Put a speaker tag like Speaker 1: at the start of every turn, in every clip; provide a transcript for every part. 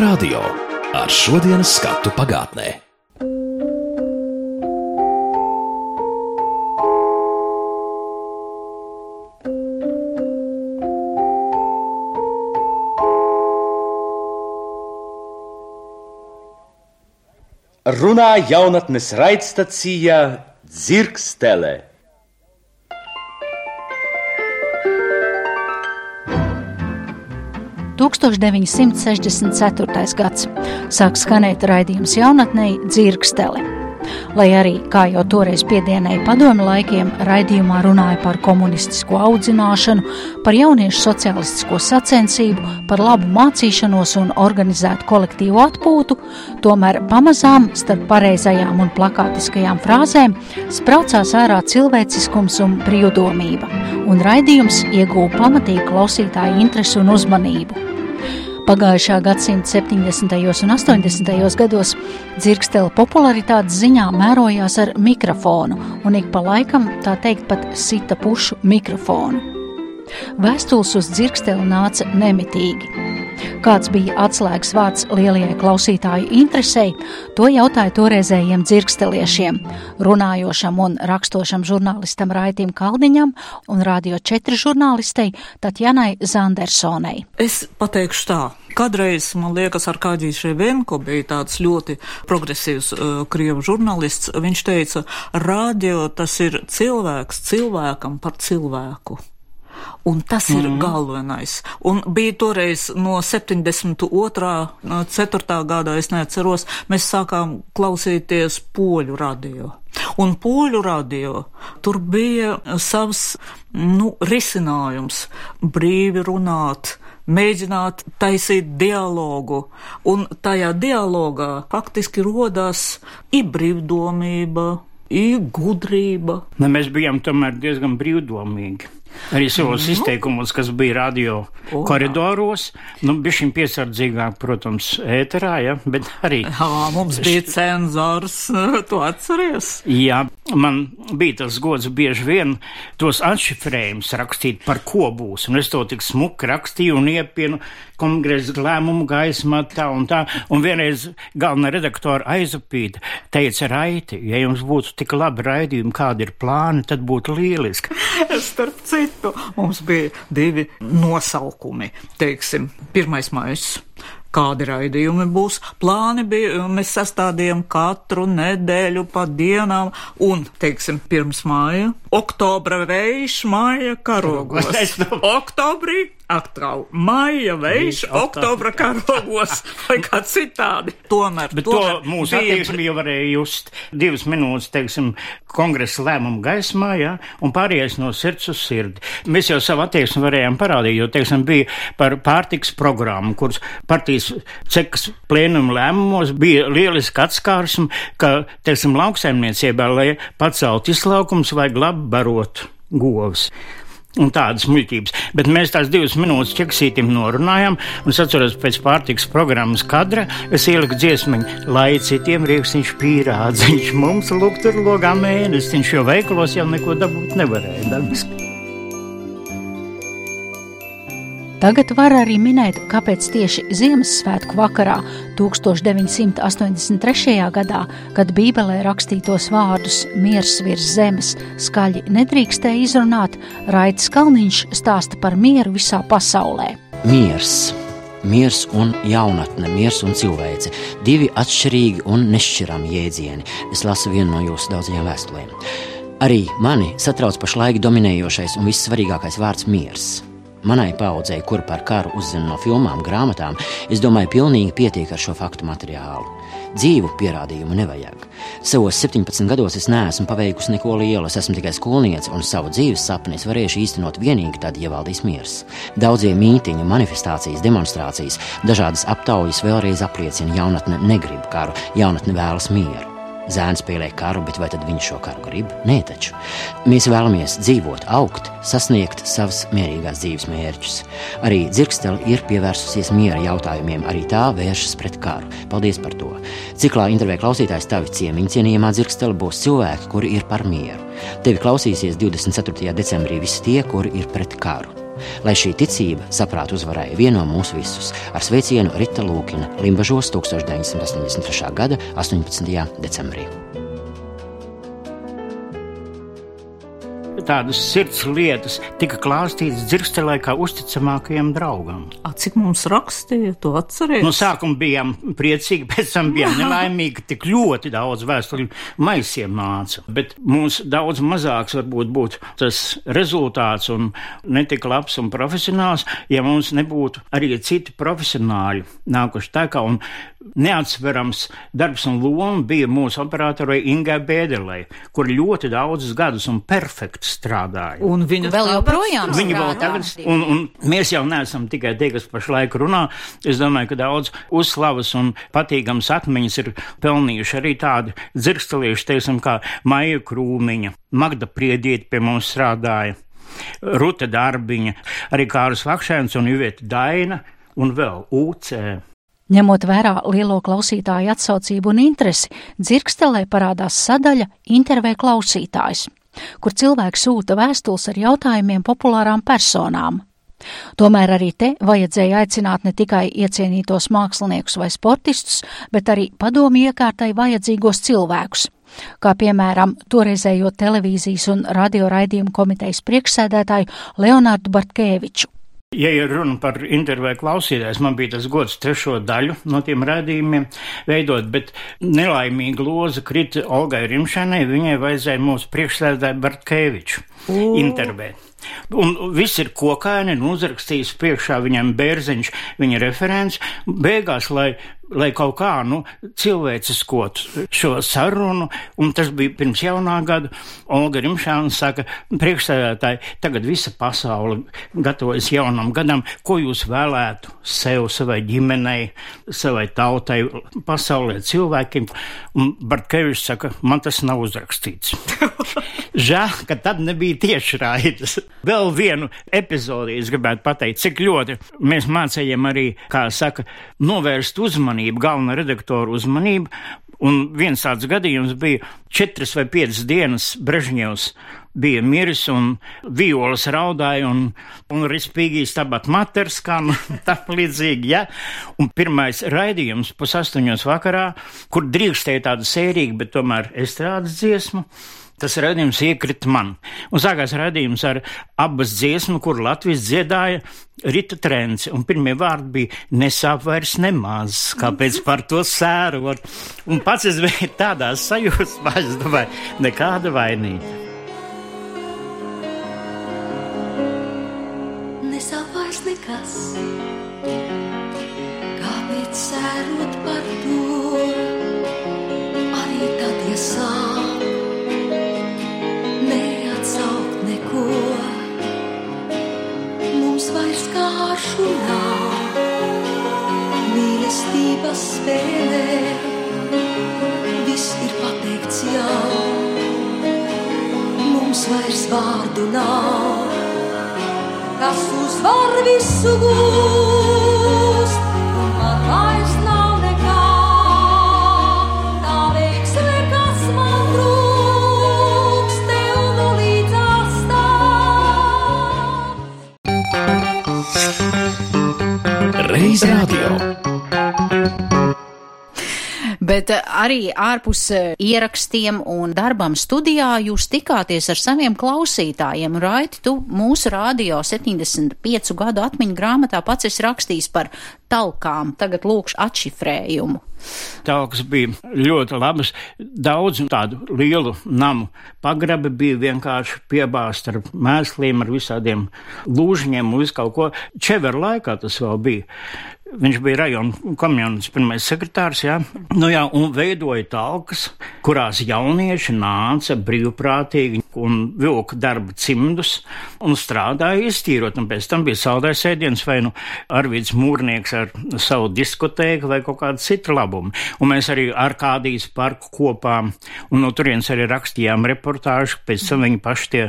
Speaker 1: radio ar šodienas skatu pagātnē.
Speaker 2: Runā jaunatnes raidstacija Dzirkstele.
Speaker 3: - 1964. gads sāk skanēt raidījums jaunatnei Dzirkstele. Lai arī, kā jau toreiz piedienēja padomu laikiem, raidījumā runāja par komunistisko audzināšanu, par jauniešu sociālistisko sacensību, par labu mācīšanos un organizētu kolektīvu atpūtu, tomēr pamazām starp pareizajām un plakātiskajām frāzēm spraucās ārā cilvēciskums un brīvdomība, un raidījums ieguva pamatīgu klausītāju interesi un uzmanību. Pagājušā gadsimta 70. un 80. gados dzirkstela popularitātes ziņā mērojās ar mikrofonu, un ik pa laikam tā teikt pat sita pušu mikrofonu. Vēstules uz dzirksteli nāca nemitīgi. Kāds bija atslēgas vārds lielajai klausītāju interesei, to jautāja toreizējiem dzirksteliešiem, runājošam un rakstošam žurnālistam Raitim Kalniņam un Radio 4 žurnālistei Tatjanai Zandersonei.
Speaker 4: Es pateikšu tā. Kādreiz, man liekas, ar Kādijas Ševenko bija tāds ļoti progresīvs uh, krievu žurnālists. Viņš teica, radio tas ir cilvēks cilvēkam par cilvēku. Un tas mm -hmm. ir galvenais. Un bija toreiz no 72. 4. gada, es neatceros, mēs sākām klausīties poļu radio. Un poļu radio tur bija savs nu, risinājums - brīvi runāt, mēģināt taisīt dialogu, un tajā dialogā faktiski rodās i brīvdomība, i gudrība.
Speaker 5: Ne, mēs bijām tomēr diezgan brīvdomīgi. Arī savos
Speaker 4: Nu.
Speaker 5: izteikumos, kas bija radio
Speaker 4: O,
Speaker 5: koridoros, nu, bija šim piesardzīgāk, protams, ēterā, ja, bet arī.
Speaker 4: Jā, mums bija cenzors, tu atceries?
Speaker 5: Jā, man bija tas gods bieži vien tos atšifrējumus rakstīt, par ko būs. Un es to tik smuki rakstīju un iepienu kongresa lēmumu gaismā tā un tā. Un vienreiz galvenā redaktora aizapīta teica, Raiti, ja jums būtu tik labi raidījumi, kādi ir plāni, tad būtu lieliski.
Speaker 4: Starp citu, mums bija divi nosaukumi. Teiksim, pirmais maijs. Kādi raidījumi būs? Plāni bija, mēs sastādījām katru nedēļu pa dienām, un, teiksim, pirms māja, oktobra vējš, māja karogos. Oktobrī atkal māja vējš, oktobra karogos, vai kā citādi. Tomēr,
Speaker 5: Bet to
Speaker 4: tomēr
Speaker 5: mūsu
Speaker 4: bija-
Speaker 5: attieksmi jau varēja just divas minūtes, teiksim, kongresa lēmumu gaismā, jā, un pārējais no sirds uz sirdi. Mēs jau savu attieksmi varējām parādīt, jo, teiksim, bija par pārtiks programmu, kuras partijas cekas plēnuma lēmumos bija lieliski atskārsme, ka, teiksim, lauksaimniecībā, lai pacelt izlaukums, vajag labi barot govs. Un tādas muļķības. Bet mēs tās divas minūtes ķeksītim norunājām, un es atceros pēc pārtiks programmas kadra, es ieliku dziesmiņu, lai citiem rieksiņš pīrādziņš, mums lūk tur logā mēnesiņš, jo veikalos jau neko dabūt nevarēja. Dabiski.
Speaker 3: Tagad var arī minēt, kāpēc tieši Ziemassvētku vakarā 1983. gadā, kad Bībelē rakstītos vārdus miers virs zemes skaļi nedrīkstēja izrunāt, Raitas Kalniņš stāsta par mieru visā pasaulē.
Speaker 6: Miers. Miers un jaunatne, miers un cilvēce. Divi atšķirīgi un nešķirami jēdzieni. Es lasu vienu no jūsu daudzajām vēstulēm. Arī mani satrauc pašlaik dominējošais un vissvarīgākais vārds - miers. Manai paudzei, kur par karu uzzina no filmām, grāmatām, es domāju, pilnīgi pietiek ar šo faktu materiālu. Dzīvu pierādījumu nevajag. Savos 17 gados es neesmu paveikusi neko lielu, es esmu tikai skolniece, un savu dzīves sapni es varēšu īstenot tikai tad, ja valdīs miers. Daudzie mītīņi, manifestācijas, demonstrācijas, dažādas aptaujas vēlreiz apliecina, ka jaunatne negrib karu, jaunatne vēlas mieru. Zēns spēlē karu, bet vai tad viņš šo karu grib? Nē, taču mēs vēlamies dzīvot, augt, sasniegt savus mierīgās dzīves mērķus. Arī dzirkstele ir pievērsusies miera jautājumiem, arī tā vēršas pret karu. Paldies par to! Ciklā intervijā klausītājs tavi ciemiņi cienījamā dzirkstele būs cilvēki, kuri ir par mieru. Tevi klausīsies 24. decembrī visi tie, kuri ir pret karu. Lai šī ticība saprātu uzvarēja vieno mūsu visus ar sveicienu Rita Lūkina Limbažos 1983. gada 18. decembrī.
Speaker 5: Tādas sirds lietas tika klāstītas dzirstelē kā uzticamākajam draugam.
Speaker 4: A, cik mums rakstīja, to atceries?
Speaker 5: No sākuma bijām priecīgi, pēc tam bijām nelaimīgi, tik ļoti daudz vēstuļu maisiem nāca. Bet mums daudz mazāks varbūt būtu tas rezultāts un netik labs un profesionāls, ja mums nebūtu arī citi profesionāļi nākuši tā kā un neatsverams darbs un loma bija mūsu operatorai Ingai Bēdelei, kur ļoti daudzus gadus un perfekti strādāja.
Speaker 4: Un viņa
Speaker 3: Vēl joprojām
Speaker 5: Viņi vēl
Speaker 3: strādā.
Speaker 5: tagad, un, un mēs jau neesam tikai tie, kas pašlaik runā. Es domāju, ka daudz uzslavas un patīkams atmiņas ir pelnījuši arī tādi dzirstelieši, teiksim, kā Maija Krūmiņa, Magda Priediet pie mums strādāja, Ruta Darbiņa, arī Kāras Vakšēns un Iveta Daina un vēl UC.
Speaker 3: Ņemot vērā lielo klausītāju atsaucību un interesi, dzirkstelē parādās sadaļa Intervē klausītājs, kur cilvēks sūta vēstules ar jautājumiem populārām personām. Tomēr arī te vajadzēja aicināt ne tikai iecienītos māksliniekus vai sportistus, bet arī padomu iekārtai vajadzīgos cilvēkus, kā piemēram toreizējo televīzijas un radioraidījumu komitejas priekšsēdētāju Leonārdu Bartkēviču.
Speaker 5: Ja ir runa par interviju klausītājs, man bija tas gods trešo daļu no tiem rādījumiem veidot, bet nelaimīga loza krita Olgai Rimšanai, viņai vajadzēja mūsu priekšsēdētāju Bartkeviču intervēt. Un viss ir kokaini, un uzrakstījis priekšā viņam bērziņš, viņa referents. Beigās, lai, lai kaut kā, nu, cilvēciskot šo sarunu, un tas bija pirms jaunā gada, Olga Rimšāna saka, priekšsēdētāji, tagad visa pasaule gatavojas jaunam gadam, ko jūs vēlētu sev, savai ģimenei, savai tautai, pasaulē cilvēkiem, un Bartkevičs saka, man tas nav uzrakstīts. Žēl, ka tad nebija tieši raidas. Vēl vienu epizodi es gribētu pateikt, cik ļoti mēs mācījām arī, kā saka, novērst uzmanību, galvenā redaktora uzmanību. Un viens tāds gadījums bija četras vai piecas dienas Brežņevs bija miris un violas raudāja un, un rispīgi stabat maters, kā nu tam līdzīgi, ja. Un pirmais raidījums pusastoņos vakarā, kur drīkstēja tādu sērīgu, bet tomēr estrādes dziesmu. Tas raidījums iekrita man. Un sākās raidījums ar abas dziesmu, kur Latvijas dziedāja Rita Trends. Un pirmie vārdi bija nesāp vairs nemaz, kāpēc par to sērot. Un pats es biju tādā sajūsmā, es domāju, nekāda vainīga.
Speaker 7: Nesāp vairs nekas, kāpēc sērot par to, arī tad, ja
Speaker 1: serviço
Speaker 3: Bet eh, arī ārpus eh, ierakstiem un darbam studijā jūs tikāties ar saviem klausītājiem. Raiti, tu mūsu radio 75 gadu atmiņu grāmatā pats esi rakstījis par talkām. Tagad lūkšu atšifrējumu.
Speaker 5: Talks bija ļoti labs. Daudz tādu lielu namu pagrabi bija vienkārši piebāzti ar mēsliem, ar visādiem lūžņiem un visu kaut ko. Čever laikā tas vēl bija. Viņš bija rajona komjunas pirmais sekretārs, jā. Nu jā, un veidoja talkas, kurās jaunieši nāca brīvprātīgi un vilka darba cimdus un strādāja iztīrot, un pēc tam bija saldais ēdiens vai nu Arvids Mūrnieks ar savu diskotēku vai kaut kādu citu labumu. Un mēs arī ar kādīs parku kopā, un no turienes arī rakstījām reportāžu, pēc tam viņi paši tie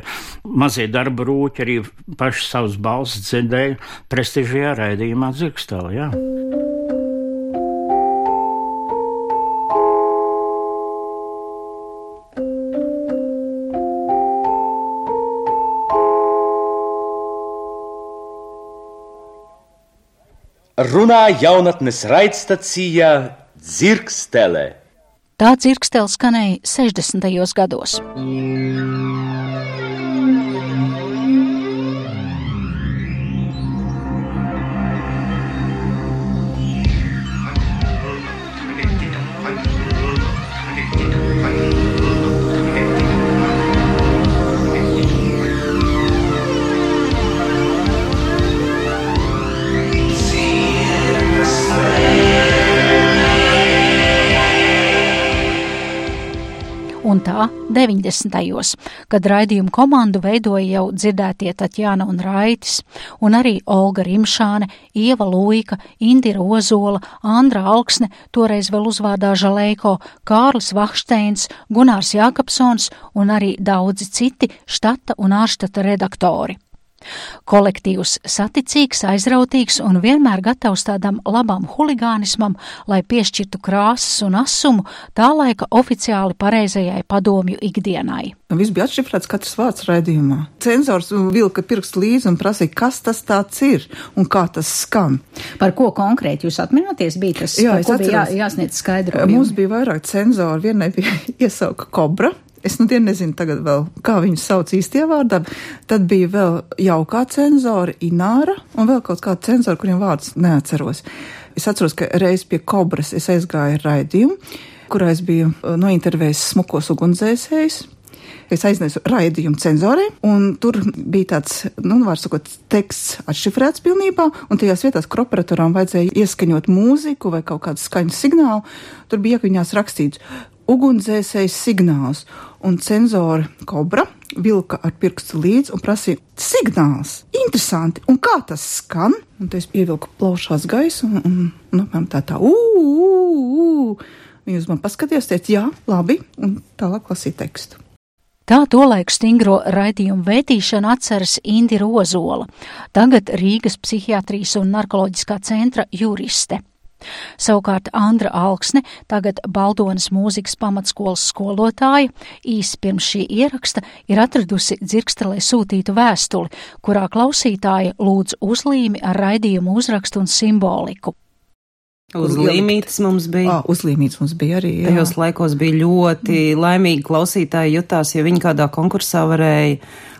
Speaker 5: mazie darba rūķi arī paši savus balsis dzirdēja prestižajā raidījumā dzirkstālā,
Speaker 2: runā jaunatnes raidstacija Dzirkstele.
Speaker 3: Tā dzirkstele skanēja 60. gados. un 90. kad raidījumu komandu veidoja jau dzirdētie Tatjana un Raitis, un arī Olga Rimšāne, Ieva Luika, Indira Ozola, Andra Alksne, toreiz vēl uzvārdā Žaleiko, Kārlis Vahsteins, Gunārs Jākapsons un arī daudzi citi štata un ārštata redaktori. Kolektīvs saticīgs, aizrautīgs un vienmēr gatavs tādam labam huligānismam, lai piešķirtu krāsas un asumu tā laika oficiāli pareizajai padomju ikdienai.
Speaker 8: Viss bija atšifrēts katrs vārds raidījumā. Cenzors vilka pirkstu līdzi un prasīja, kas tas tāds ir un kā tas skan.
Speaker 9: Par ko konkrēti jūs atminaties? Bija tas,
Speaker 8: Jā,
Speaker 9: jā, jāsniedz skaidrojumi?
Speaker 8: Mums bija vairāk cenzori, vienai bija iesauka kobra. Es nu dienu nezinu tagad vēl, kā viņu sauc īstajā vārdā. Tad bija vēl jaukā cenzora, Ināra, un vēl kaut kāda cenzora, kuriem vārdus neatceros. Es atceros, ka reiz pie kobras es aizgāju ar raidījumu, kurā es biju uh, nointervējis smukos ugunsdzēsējus. Es aiznesu raidījumu cenzoriem, un tur bija tāds, nu, var sakot, teksts atšifrēts pilnībā, un tajās vietās, kur operatoram vajadzēja ieskaņot mūziku vai kaut kādu skaņu signālu, tur bija iekļņās rakstīts ugunsdzēsējs signāls, un cenzori Kobra vilka ar pirkstu līdzi un prasīja signāls. Interesanti, un kā tas skan? Un es ievilku plaušās gaisu un, un nu, man tā tā, uu, Viņi uz mani paskatījās, teica, jā, labi, un tālāk lasīja tekstu.
Speaker 3: Tā tolaik stingro raidījumu vētīšanu atceras Indi Rozola, tagad Rīgas psihiatrijas un narkoloģiskā centra juriste. Savukārt Andra Alksne, tagad Baldonas mūzikas pamatskolas skolotāja, īsi pirms šī ieraksta ir atradusi dzirkstelē sūtītu vēstuli, kurā klausītāja lūdz uzlīmi ar raidījumu uzrakstu un simboliku.
Speaker 10: Uzlīmītas mums bija.
Speaker 8: Ah, uzlīmīts mums bija arī. Jā.
Speaker 10: Tajos laikos bija ļoti laimīgi klausītāji jutās, ja viņi kādā konkursā varēja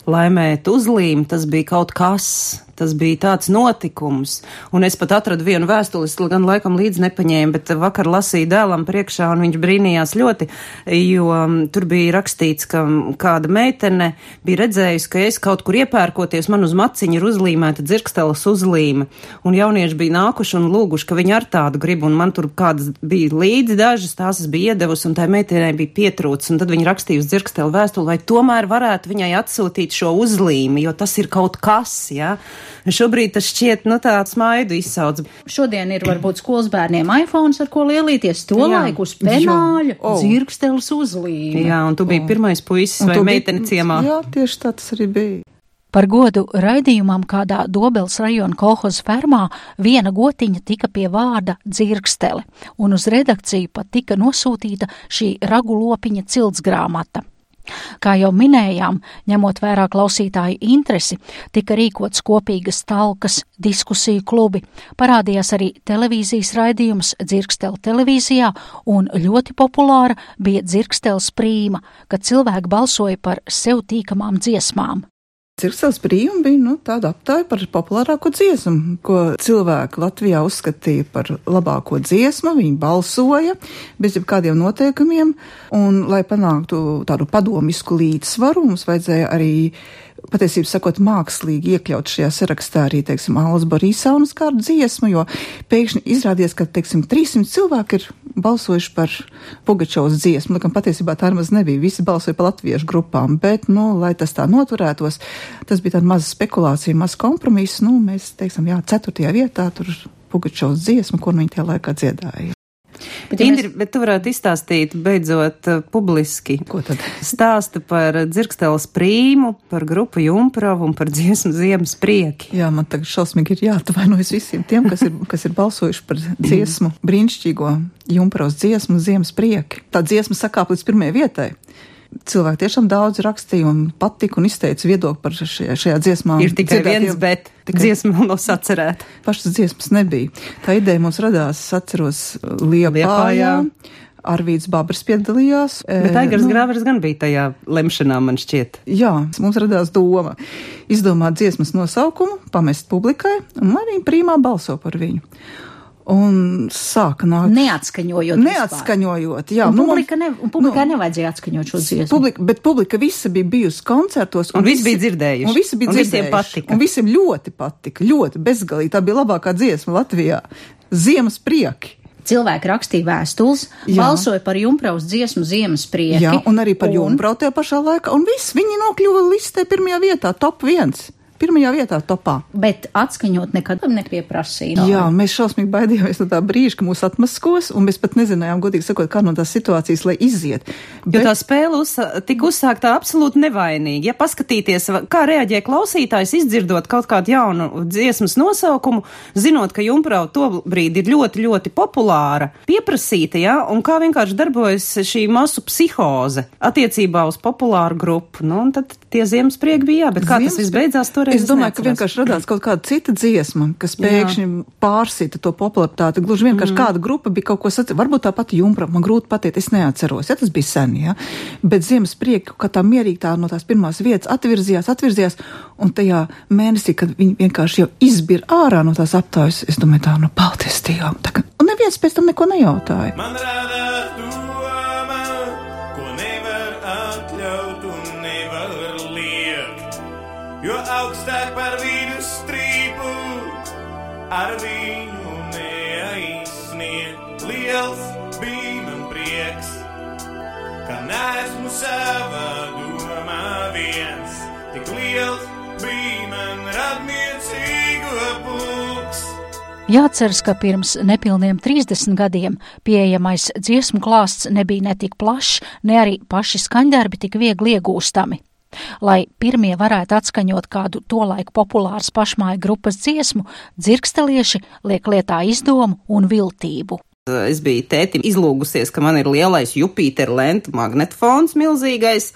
Speaker 10: laimēt uzlīmi, tas bija kaut kas. Tas bija tāds notikums, un es pat atradu vienu vēstuli, gan laikam līdzi nepaņēmu, bet vakar lasīju dēlam priekšā, un viņš brīnījās ļoti, jo um, tur bija rakstīts, ka kāda meitene bija redzējusi, ka es kaut kur iepērkoties, man uz maciņa ir uzlīmēta dzirksteles uzlīme, un jaunieši bija nākuši un lūguši, ka viņi ar tādu grib, un man tur kādas bija līdzi dažas, tās es biju iedevusi, un tai meitenei bija pietrūcis, un tad viņi rakstīja uz dzirksteli vēstuli, vai tomēr varētu viņai atsūtīt šo uzlīmi, jo tas ir kaut kas. Ja? Šobrīd tas šķiet, nu, tāds smaidu izsauc.
Speaker 9: Šodien ir varbūt skolas bērniem iPhone, ar ko lielīties to
Speaker 10: Jā.
Speaker 9: laiku uz penāļa,
Speaker 8: Jā. O.
Speaker 9: dzirksteles uzlīme.
Speaker 10: Jā, un tu biji pirmais puisis
Speaker 8: Un
Speaker 10: vai meitene ciemā.
Speaker 8: Jā, tieši tā tas arī bija.
Speaker 3: Par godu raidījumam kādā Dobels rajona kolhoz fermā viena gotiņa tika pie vārda dzirkstele, un uz redakciju pat tika nosūtīta šī ragu lopiņa ciltsgrāmata. Kā jau minējām, ņemot vērā klausītāju interesi, tika rīkots kopīgas talkas, diskusiju klubi, parādījās arī televīzijas raidījums Dzirkstela televīzijā, un ļoti populāra bija Dzirkstela sprīma, kad cilvēki balsoja par sev tīkamām dziesmām.
Speaker 8: Cirksels brīvība bija nu, tāda aptāja par populārāko dziesmu, ko cilvēki Latvijā uzskatīja par labāko dziesmu. Viņi balsoja bez jebkādiem noteikumiem, un, lai panāktu tādu padomisku līdzsvaru, mums vajadzēja arī patiesībā sakot, mākslīgi iekļaut šajā sarakstā arī, teiksim, Alas Borisānas kādu dziesmu, jo pēkšņi izrādījās, ka, teiksim, 300 cilvēki ir balsojuši par Pugačovas dziesmu, lai gan patiesībā tā maz nebija, visi balsoja par latviešu grupām, bet, nu, lai tas tā noturētos, tas bija tāda maza spekulācija, maz kompromiss, nu, mēs, teiksim, jā, ceturtajā vietā tur Pugačovas dziesmu, ko viņi tajā laikā dziedāja.
Speaker 9: Bet, ja
Speaker 10: Indri, bet tu varētu izstāstīt beidzot uh, publiski.
Speaker 8: Ko tad?
Speaker 10: Stāstu par dzirksteles prīmu, par grupu Jumpravu un par dziesmu ziemas prieki.
Speaker 8: Jā, man tagad šausmīgi ir jāatvainojas visiem tiem, kas ir, kas ir balsojuši par dziesmu, brīnišķīgo Jumpros dziesmu Ziemas prieki. Tā dziesma sakāp līdz pirmajai vietai. Cilvēki tiešām daudz rakstīja un patika un izteica viedokli par šajā, šajā dziesmā.
Speaker 10: Ir tikai viens, bet
Speaker 8: tikai-
Speaker 10: dziesma vēl nav sacerēta.
Speaker 8: Pašas dziesmas nebija. Tā ideja mums radās, atceros, Liepājā.
Speaker 10: Liepājā.
Speaker 8: Arvīts Babers piedalījās.
Speaker 10: Bet
Speaker 8: Eh,
Speaker 10: Aigars
Speaker 8: nu,
Speaker 10: Grāvers gan bija tajā lemšanā, man šķiet.
Speaker 8: Jā, mums radās doma izdomāt dziesmas nosaukumu, pamest publikai, un viņi prīmā balso par viņu. Un sāka nākt.
Speaker 3: Neatskaņojot.
Speaker 8: Neatskaņojot, jā.
Speaker 3: Un
Speaker 8: nu,
Speaker 3: publika ne, un publikai
Speaker 8: nu,
Speaker 3: nevajadzēja atskaņot šo dziesmu.
Speaker 8: Publika, bet publika visa bija bijusi koncertos.
Speaker 10: Un visi bija dzirdējuši.
Speaker 8: Un visi bija
Speaker 10: Un visiem
Speaker 8: dzirdējuši.
Speaker 10: patika.
Speaker 8: Un visiem ļoti patika. Ļoti bezgalīgi. Tā bija labākā dziesma Latvijā. Ziemas prieki.
Speaker 3: Cilvēki rakstīja vēstules,
Speaker 8: Jā.
Speaker 3: balsoja par jumpraus dziesmu ziemas prieki.
Speaker 8: Jā, un arī par
Speaker 3: un-
Speaker 8: Junbrau tajā pašā laikā. Un viss, viņi nokļuva listē pirmajā vietā, top viens. Pirmajā vietā topā.
Speaker 3: Bet atskaņot nekad nepieprasīja.
Speaker 8: Jā, mēs šausmīgi baidījāmies no tā brīža, ka mūs atmaskos, un mēs pat nezinājām, godīgi sakot, kā no tās situācijas, lai iziet.
Speaker 10: Jo tā spēle uz, tika uzsākta absolūti nevainīgi. Ja paskatīties, kā reaģē klausītājs, izdzirdot kaut kādu jaunu dziesmas nosaukumu, zinot, ka jumprau to brīdi ir ļoti, ļoti populāra, pieprasīta, ja, un kā vienkārši darbojas šī masu psihoze attiecībā uz populāru grupu. Nu, tad tie ziemas prieki bija, jā, bet kā tas
Speaker 8: Ziemas
Speaker 10: viss beidzās toreiz?
Speaker 8: Es domāju, ka
Speaker 10: neatceros.
Speaker 8: vienkārši radās kaut kāda cita dziesma, kas pēkšņi pārsita to popularitāti. Gluži vienkārši mm. kāda grupa bija kaut ko sacījusi. Varbūt tā pati jumpra, man grūti pateikt, es neatceros, ja tas bija sen, ja. Bet ziemas prieki, ka tā mierīgi tā no tās pirmās vietas atvirzījās, atvirzījās, un tajā mēnesī, kad viņi vienkārši jau izbir ārā no tās aptājas, es domāju, tā, nu, paldies Dievam. Tā kā- Un neviens pēc tam neko nejautāja.
Speaker 11: Man radās ar viņu neaizsniegt. Liels bija man prieks, ka neesmu savā domā viens. Tik liels bija man radniecīgo pulks.
Speaker 3: Jāatceras, ka pirms nepilniem 30 gadiem pieejamais dziesmu klāsts nebija ne tik plašs, ne arī paši skaņdarbi tik viegli iegūstami. Lai pirmie varētu atskaņot kādu tolaik populārs pašmāju grupas dziesmu, dzirkstelieši liek lietā izdomu un viltību.
Speaker 10: Es biju tētim izlūgusies, ka man ir lielais Jupiter lentu magnetofons milzīgais.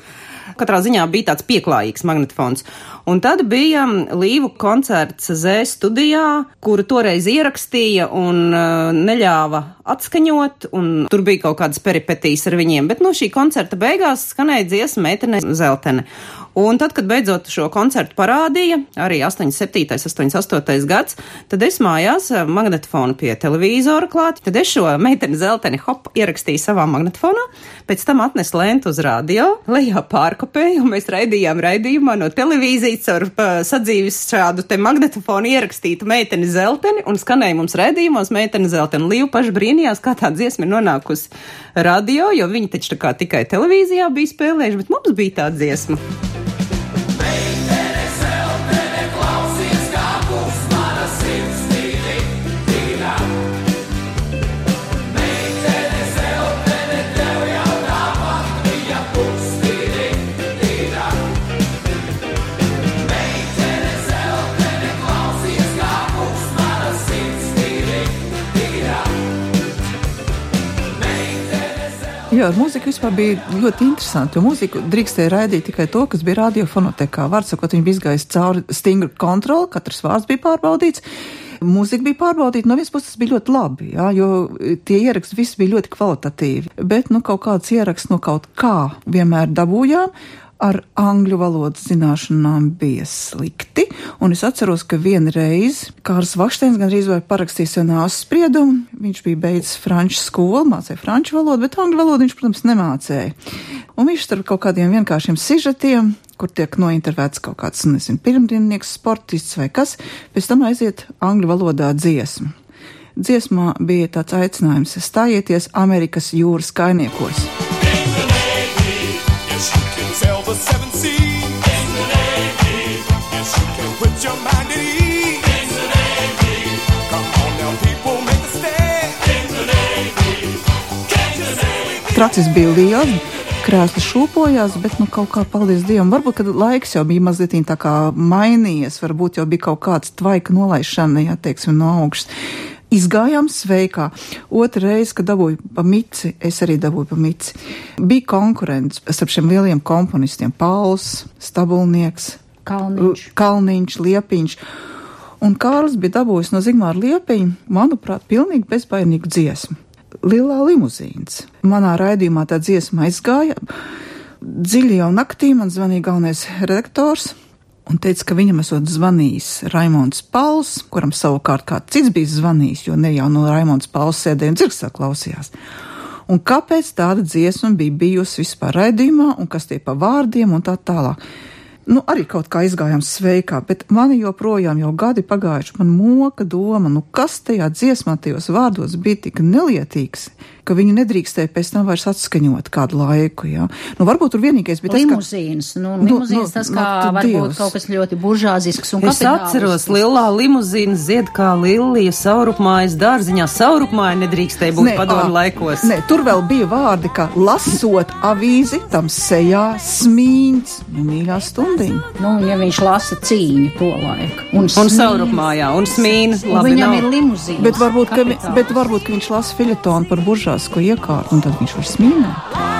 Speaker 10: Katrā ziņā bija tāds pieklājīgs magnetofons. Un tad bija līvu koncerts Z studijā, kuru toreiz ierakstīja un uh, neļāva atskaņot, un tur bija kaut kādas peripetijas ar viņiem, bet no šī koncerta beigās skanēja dziesma meitene Zeltene. Un tad, kad beidzot šo koncertu parādīja, arī 87. 88. gads, tad es mājās eh, magnetofonu pie televīzora klāt, tad es šo meiteni zelteni hop ierakstīju savā magnetofonā, pēc tam atnesu lēntu uz radio, lejā pārkopēju, un mēs raidījām raidījumā no televīzijas ar uh, sadzīves šādu te magnetofonu ierakstītu meiteni zelteni, un skanēja mums raidījumos meiteni zelteni. Līva paši brīnījās, kā tā dziesma ir nonākusi radio, jo viņi taču tā kā tikai televīzijā bija spēlējuši, bet mums bija tā dziesma.
Speaker 8: Jā, ar mūziku vispār bija ļoti interesanti. Mūziku drīkstēja raidīt tikai to, kas bija radiofonotekā. Vārds sakot, viņi bija izgājis cauri stingru kontroli, katrs vārds bija pārbaudīts. Mūzika bija pārbaudīta, no vienas puses tas bija ļoti labi, jā, jo tie ieraksti visi bija ļoti kvalitatīvi. Bet, nu, kaut kāds ieraksts no kaut kā vienmēr dabūjām. Ar angļu valodas zināšanām bija slikti, un es atceros, ka vienreiz Kārs Vaksteins gandrīz vai parakstījis jau nāves spriedumu. Viņš bija beidzis franču skolu, mācīja franču valodu, bet angļu valodu viņš, protams, nemācīja. Un viņš starp kaut kādiem vienkāršiem sižetiem, kur tiek nointervēts kaut kāds, nezinu, pirmdiennieks, sportists vai kas, pēc tam aiziet angļu valodā dziesma. Dziesmā bija tāds aicinājums stājieties Amerikas jūras kainiekos.
Speaker 11: The seven seas. In the Navy. Yes, you can put your mind at ease. In the Navy. Come on now, people, make a stand. In the Navy. Can't you say
Speaker 8: Tracis bija liels, krēsls šūpojās, bet, nu, kaut kā, paldies Dievam, varbūt, kad laiks jau bija mazliet tā kā mainījies, varbūt jau bija kaut kāds tvaika nolaišana, jā, teiksim, no augšas. Izgājām sveikā. Otra reize, kad dabūju pa mici, es arī dabūju pa mici. Bija konkurence starp šiem lieliem komponistiem - Pauls, Stabulnieks,
Speaker 3: Kalniņš.
Speaker 8: Kalniņš, Liepiņš. Un Kārlis bija dabūjis no Zigmāra Liepiņa, manuprāt, pilnīgi bezbaidīgu dziesmu. Lielā limuzīns. Manā raidījumā tā dziesma aizgāja. Dziļi jau naktī man zvanīja galvenais redaktors un teica, ka viņam esot zvanījis Raimons Pauls, kuram savukārt kāds cits bija zvanījis, jo ne jau no Raimons Pauls sēdēja un dzirksā klausījās. Un kāpēc tāda dziesma bija bijusi vispār raidījumā, un kas tie pa vārdiem un tā tālāk. Nu, arī kaut kā izgājām sveikā, bet man joprojām jau gadi pagājuši, man moka doma, nu kas tajā dziesmā, tajos vārdos bija tik nelietīgs, ka viņu nedrīkstēja pēc tam vairs atskaņot kādu laiku, jā. Nu, varbūt tur vienīgais bija tas, ka...
Speaker 3: Limuzīns, nu, limuzīns tas kā
Speaker 8: tu
Speaker 3: varbūt
Speaker 8: Dievs.
Speaker 3: kaut kas ļoti buržāzisks un
Speaker 10: Es atceros, lielā limuzīna zied kā lilija saurupmājas dārziņā. Saurupmāja nedrīkstēja būt
Speaker 8: Nē,
Speaker 10: padomu
Speaker 8: ā,
Speaker 10: laikos.
Speaker 8: Nē, tur vēl bija vārdi, kā lasot avīzi, tam sejā smīns, nu, mīļā stundiņa.
Speaker 3: Nu, ja viņš lasa cīņu to laiku. Un,
Speaker 10: Un saurupmājā, un smīna. Labi,
Speaker 3: viņam
Speaker 10: nav.
Speaker 3: ir limuzīns.
Speaker 8: Bet varbūt, ka, bet varbūt, ka viņš lasa filetonu par buržāsko iekārtu, un tad viņš var smīnēt.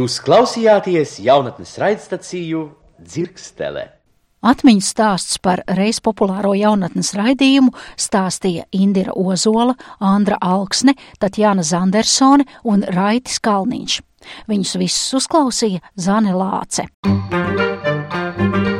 Speaker 2: Jūs klausījāties jaunatnes raidstaciju Dzirkstele.
Speaker 3: Atmiņas stāsts par reiz populāro jaunatnes raidījumu stāstīja Indira Ozola, Andra Alksne, Tatjana Zandersone un Raitis Kalniņš. Viņus visus uzklausīja Zane Lāce. Reiz